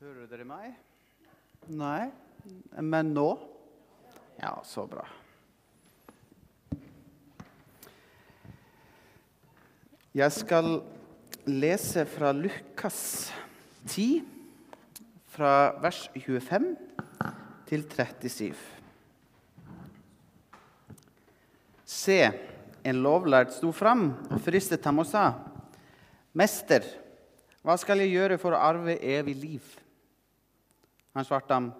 Hører dere meg? Nei? Men nå? Ja, så bra. Jeg skal lese fra Lukas 10, fra vers 25 til 37. Se, en lovlærd sto fram og fristet ham og sa, Mester, hva skal jeg gjøre for å arve evig liv? Han svarte ham,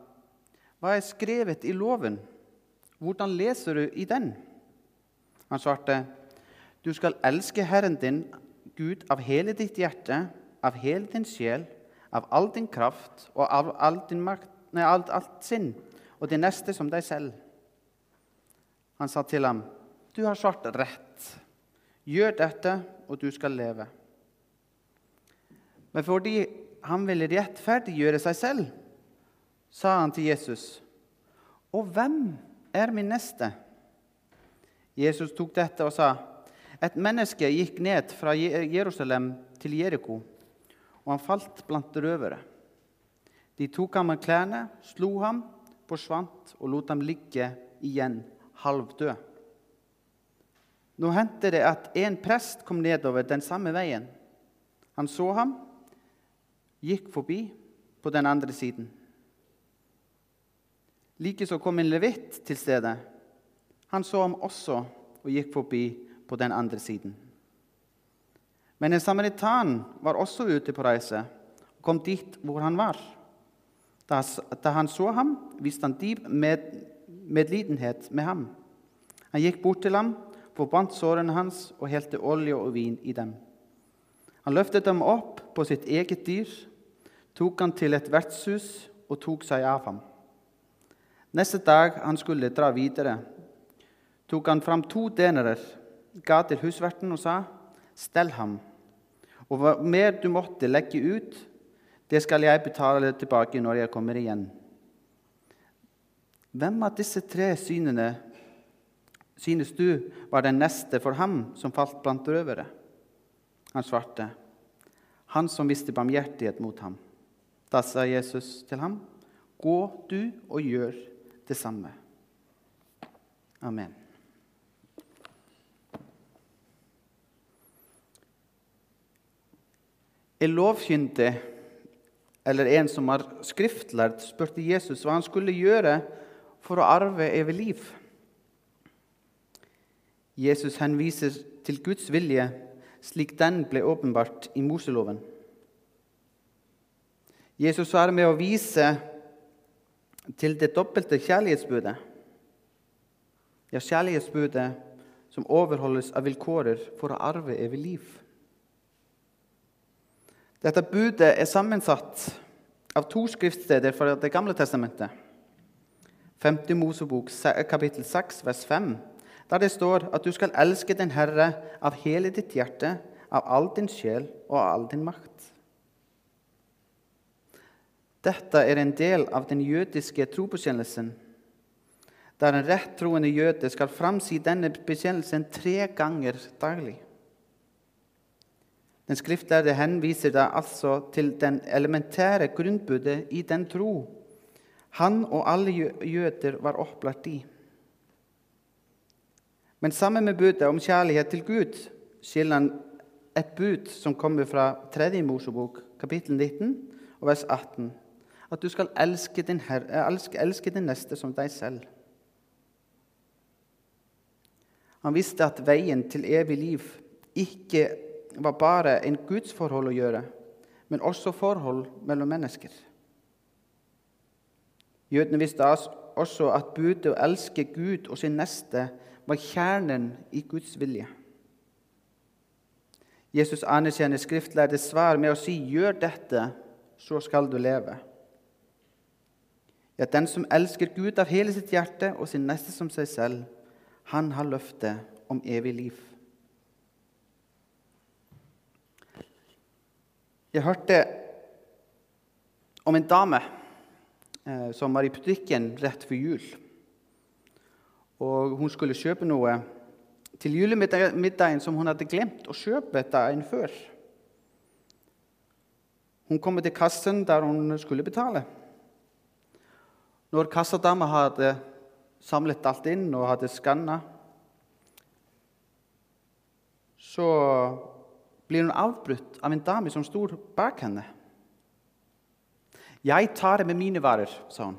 Hva er skrevet i loven? Hvordan leser du i den? Han svarte, Du skal elske Herren din Gud av hele ditt hjerte, av hele din sjel, av all din kraft og av all din makt, nei, alt, alt sinn, og det neste som deg selv. Han sa til ham, Du har svart rett. Gjør dette, og du skal leve. Men fordi han ville rettferdiggjøre seg selv, sa han til Jesus, Og hvem er min neste? Jesus tok dette og sa, Et menneske gikk ned fra Jerusalem til Jeriko, og han falt blant røvere. De tok ham med klærne, slo ham, forsvant og lot ham ligge igjen halvdød. Nå hendte det at en prest kom nedover den samme veien. Han så ham, gikk forbi på den andre siden. Likeså kom en levitt til stedet. Han så ham også og gikk forbi på den andre siden. Men en samaritan var også ute på reise og kom dit hvor han var. Da han så ham, viste han dyp med, medlidenhet med ham. Han gikk bort til ham, forbandt sårene hans og helte olje og vin i dem. Han løftet dem opp på sitt eget dyr, tok han til et vertshus og tok seg av ham. Neste dag han skulle dra videre, tok han fram to denerer, ga til husverten og sa, 'Stell ham, og hva mer du måtte legge ut, det skal jeg betale tilbake når jeg kommer igjen.' Hvem av disse tre synene synes du var den neste for ham som falt blant røvere? Han svarte, 'Han som viste barmhjertighet mot ham.' Da sa Jesus til ham, 'Gå du og gjør det samme.' Amen. En lovkyndig eller en som har skriftlært, spurte Jesus hva han skulle gjøre for å arve evig liv. Jesus henviser til Guds vilje slik den ble åpenbart i Moseloven. Jesus er med å vise til det dobbelte kjærlighetsbudet. Ja, kjærlighetsbudet som overholdes av vilkårer for å arve evig liv. Dette budet er sammensatt av to skriftsteder fra Det gamle testamentet. 5. Mosebok kapittel 6, vers 5, der det står at du skal elske den Herre av hele ditt hjerte, av all din sjel og av all din makt. Dette er en del av den jødiske trobekjennelsen, der en rettroende jøde skal framsi denne bekjennelsen tre ganger daglig. Den skriftlærde henviser da altså til den elementære grunnbudet i den tro han og alle jøder var opplært i. Men sammen med budet om kjærlighet til Gud skiller han et bud som kommer fra 3. Mosebok, kapittel 19, og vers 18. At du skal elske din, herre, elske, elske din neste som deg selv. Han visste at veien til evig liv ikke var bare en gudsforhold å gjøre, men også forhold mellom mennesker. Jødene visste også at budet å elske Gud og sin neste var kjernen i Guds vilje. Jesus anerkjenner skriftlærdes svar med å si 'gjør dette, så skal du leve'. Ja, den som elsker Gud av hele sitt hjerte og sin neste som seg selv, han har løftet om evig liv. Jeg hørte om en dame eh, som var i butikken rett før jul. Og hun skulle kjøpe noe til julemiddagen som hun hadde glemt å kjøpe dagen før. Hun kom til kassen der hun skulle betale. Når kassadama hadde samlet alt inn og hadde skanna, så blir hun avbrutt av en dame som sto bak henne. 'Jeg tar det med mine varer', sa hun.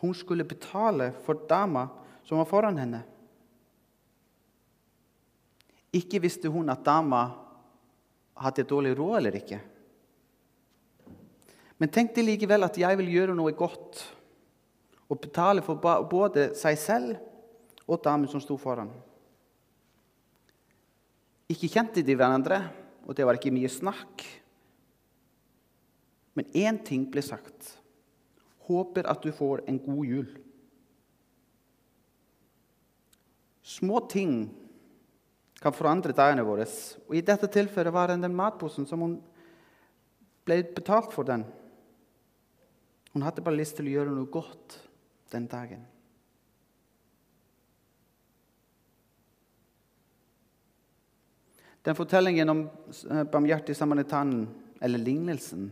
Hun skulle betale for dama som var foran henne. Ikke visste hun at dama hadde dårlig råd eller ikke. Men tenk deg likevel at jeg vil gjøre noe godt og betale for både seg selv og damen som sto foran. Ikke kjente de hverandre, og det var ikke mye snakk. Men én ting ble sagt. Håper at du får en god jul. Små ting kan forandre dagene våre. Og I dette tilfellet var det den matposen som hun ble betalt for den. Hun hadde bare lyst til å gjøre noe godt den dagen. Den fortellingen om eh, barmhjertig samaritanen, eller lignelsen,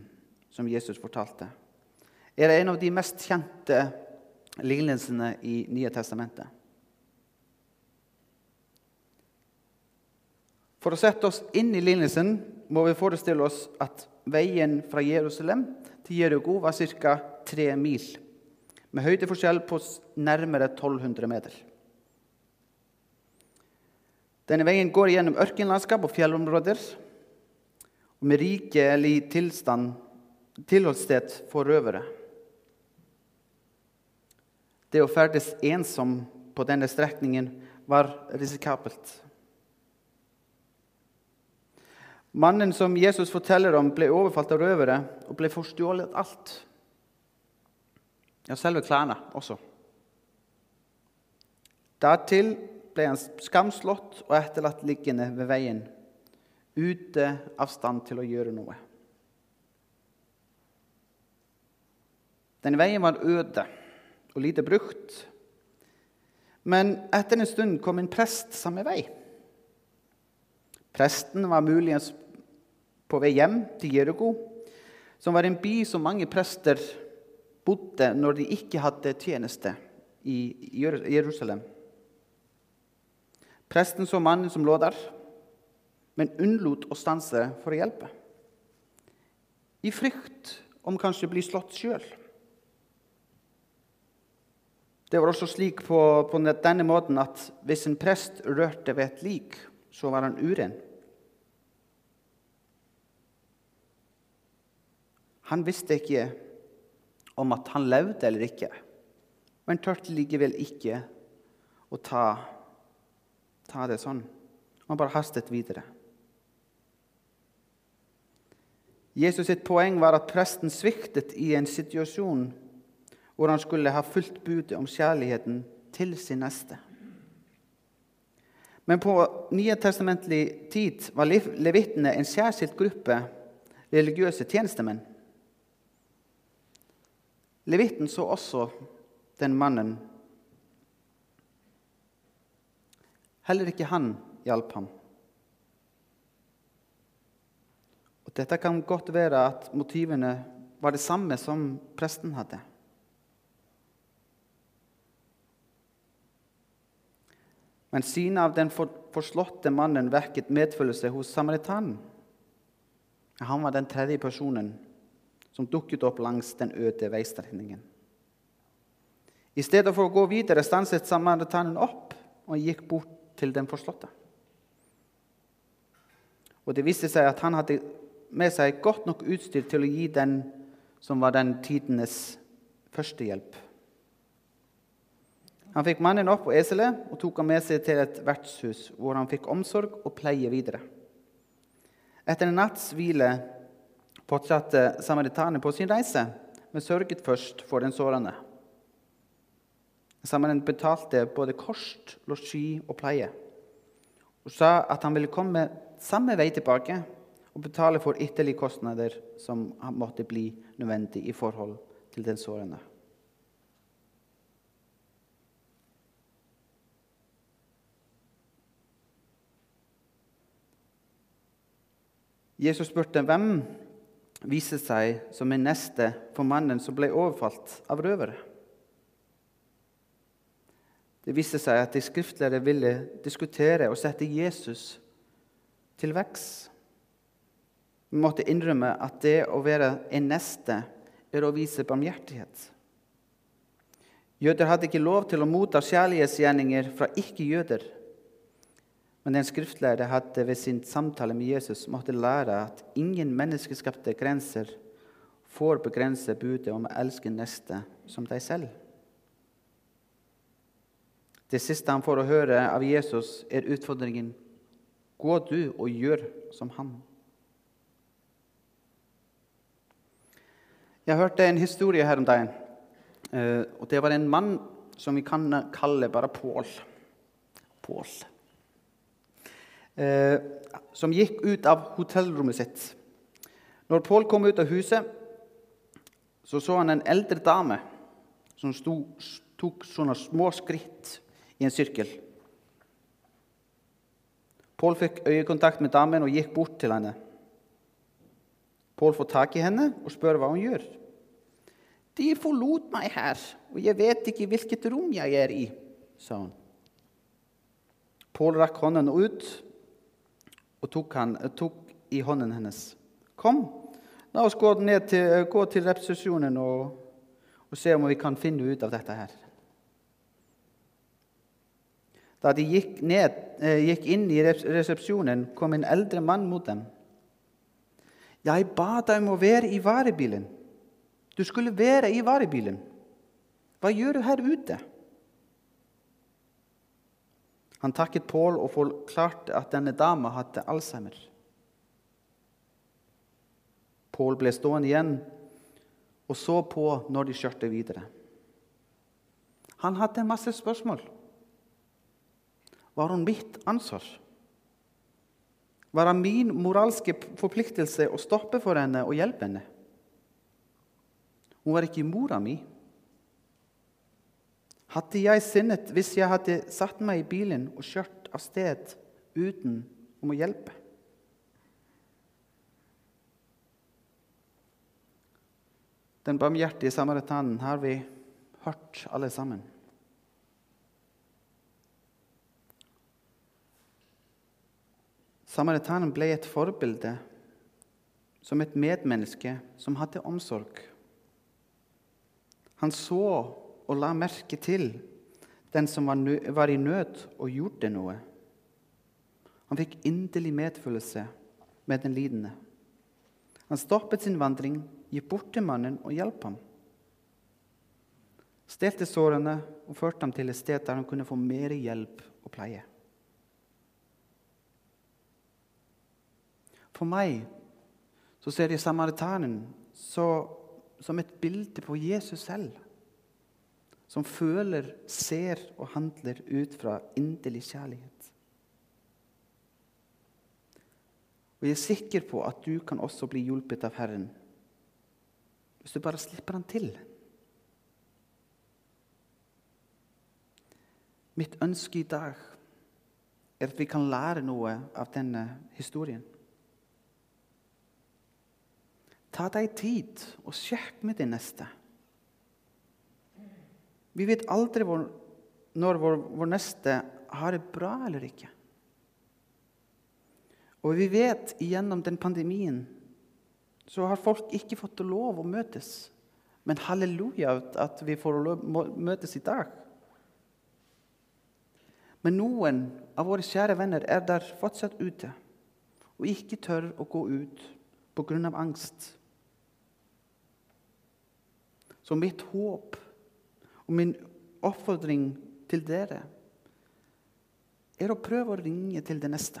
som Jesus fortalte, er en av de mest kjente lignelsene i Nye testamentet. For å sette oss inn i lignelsen må vi forestille oss at veien fra Jerusalem til Jerugo var ca. tre mil, med høydeforskjell på nærmere 1200 meter. Denne veien går gjennom ørkenlandskap og fjellområder, og med rikelig tilstand tilholdssted for røvere. Det å ferdes ensom på denne strekningen var risikabelt. Mannen som Jesus forteller om, ble overfalt av røvere og ble forstjålet alt. Ja, selve klærne også. Dertil ble han skamslått og etterlatt liggende ved veien, ute av stand til å gjøre noe. Den veien var øde og lite brukt. Men etter en stund kom en prest samme vei. Presten var muligens på vei hjem til Jeriko, som var en by som mange prester bodde når de ikke hadde tjeneste i Jerusalem. Presten så mannen som lå der, men unnlot å stanse for å hjelpe. I frykt om kanskje å bli slått sjøl. Det var også slik på, på, denne måten at hvis en prest rørte ved et lik, så var han uren. Han visste ikke om at han levde eller ikke, men turte likevel ikke å ta, ta det sånn. Han bare hastet videre. Jesus sitt poeng var at presten sviktet i en situasjon hvor han skulle ha fulgt budet om kjærligheten til sin neste. Men på nye testamentlig tid var levittene en særskilt gruppe religiøse tjenestemenn. Levitten så også den mannen. Heller ikke han hjalp ham. Og Dette kan godt være at motivene var det samme som presten hadde. Men synet av den forslåtte mannen verket medfølelse hos samaritanen. Han var den tredje personen som dukket opp langs den øde veistrekningen. I stedet for å gå videre stanset samaritanen opp og gikk bort til den forslåtte. Og Det viste seg at han hadde med seg godt nok utstyr til å gi den som var den tidenes førstehjelp. Han fikk mannen opp på eselet og tok ham med seg til et vertshus, hvor han fikk omsorg og pleie videre. Etter en natts hvile fortsatte samaritanen på sin reise, men sørget først for den sårende. Samaritanen betalte både kost, losji og pleie, og sa at han ville komme samme vei tilbake og betale for ytterligere kostnader som måtte bli nødvendig i forhold til den sårende. Jesus spurte hvem viste seg som en neste for mannen som ble overfalt av røvere. Det viste seg at de skriftlærde ville diskutere og sette Jesus til veks. Vi måtte innrømme at det å være en neste er å vise barmhjertighet. Jøder hadde ikke lov til å motta kjærlighetsgjerninger fra ikke-jøder. Men den skriftlærde hadde ved sin samtale med Jesus måtte lære at ingen menneskeskapte grenser får begrense budet om å elske neste som deg selv. Det siste han får å høre av Jesus, er utfordringen Gå du og gjør som han. Jeg hørte en historie her om dagen. Eh, og Det var en mann som vi kan kalle bare Pål. Pål. Eh, som gikk ut av hotellrommet sitt. Når Pål kom ut av huset, så så han en eldre dame som stod, tok sånne små skritt i en sirkel. Pål fikk øyekontakt med damen og gikk bort til henne. Pål får tak i henne og spør hva hun gjør. De forlot meg her, og jeg vet ikke hvilket rom jeg er i, sa hun. Pål rakk hånden ut og tok, han, tok, i hånden hennes. Kom, la oss gå, til, gå til resepsjonen og, og se om vi kan finne ut av dette her. Da de gikk, ned, eh, gikk, inn i resepsjonen, kom en eldre mann mot dem. Jeg ba deg om å være i varebilen. Du skulle være i varebilen. Hva gjør du her ute? Han takket Pål og forklarte at denne dama hadde alzheimer. Pål ble stående igjen og så på når de kjørte videre. Han hadde masse spørsmål. Var hun mitt ansvar? Var det min moralske forpliktelse å stoppe for henne og hjelpe henne? Hun var ikke mora mi. Hadde jeg sinnet hvis jeg hadde satt meg i bilen og kjørt av sted uten om å hjelpe? Den barmhjertige samaritanen har vi hørt alle sammen. Samaritanen ble et forbilde som et medmenneske som hadde omsorg. Han så og la merke til den som var i nød, og gjorde noe. Han fikk inderlig medfølelse med den lidende. Han stoppet sin vandring, gikk bort til mannen og hjalp ham. Stelte sårene og førte ham til et sted der han kunne få mer hjelp og pleie. For meg så ser jeg samaritanen så, som et bilde på Jesus selv. Som føler, ser og handler ut fra inderlig kjærlighet. Og jeg er sikker på at du kan også bli hjulpet av Herren hvis du bare slipper Han til. Mitt ønske i dag er at vi kan lære noe av denne historien. Ta deg tid og sjekk med din neste. Vi vet aldri hvor, når vår, vår, neste har det bra eller ikke. Og vi vet gjennom den pandemien så har folk ikke fått lov å møtes. Men halleluja at vi får lov å møtes i dag. Men noen av våre kjære venner er der fortsatt ute og ikke tør å gå ut pga. angst. Så mitt håp og min oppfordring til dere er å prøve å ringe til det neste.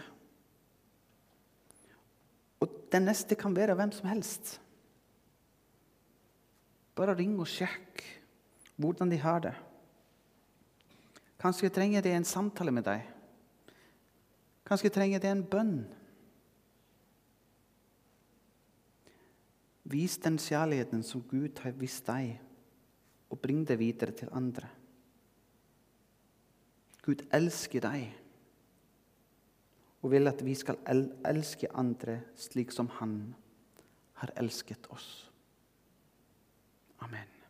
Og den neste kan være hvem som helst. Bare ring og sjekk hvordan de har det. Kanskje trenger de en samtale med deg. Kanskje trenger de en bønn. Vis den kjærligheten som Gud har vist deg, og bring det videre til andre. Gud elsker deg. og vil at vi skal el elske andre slik som han har elsket oss. Amen.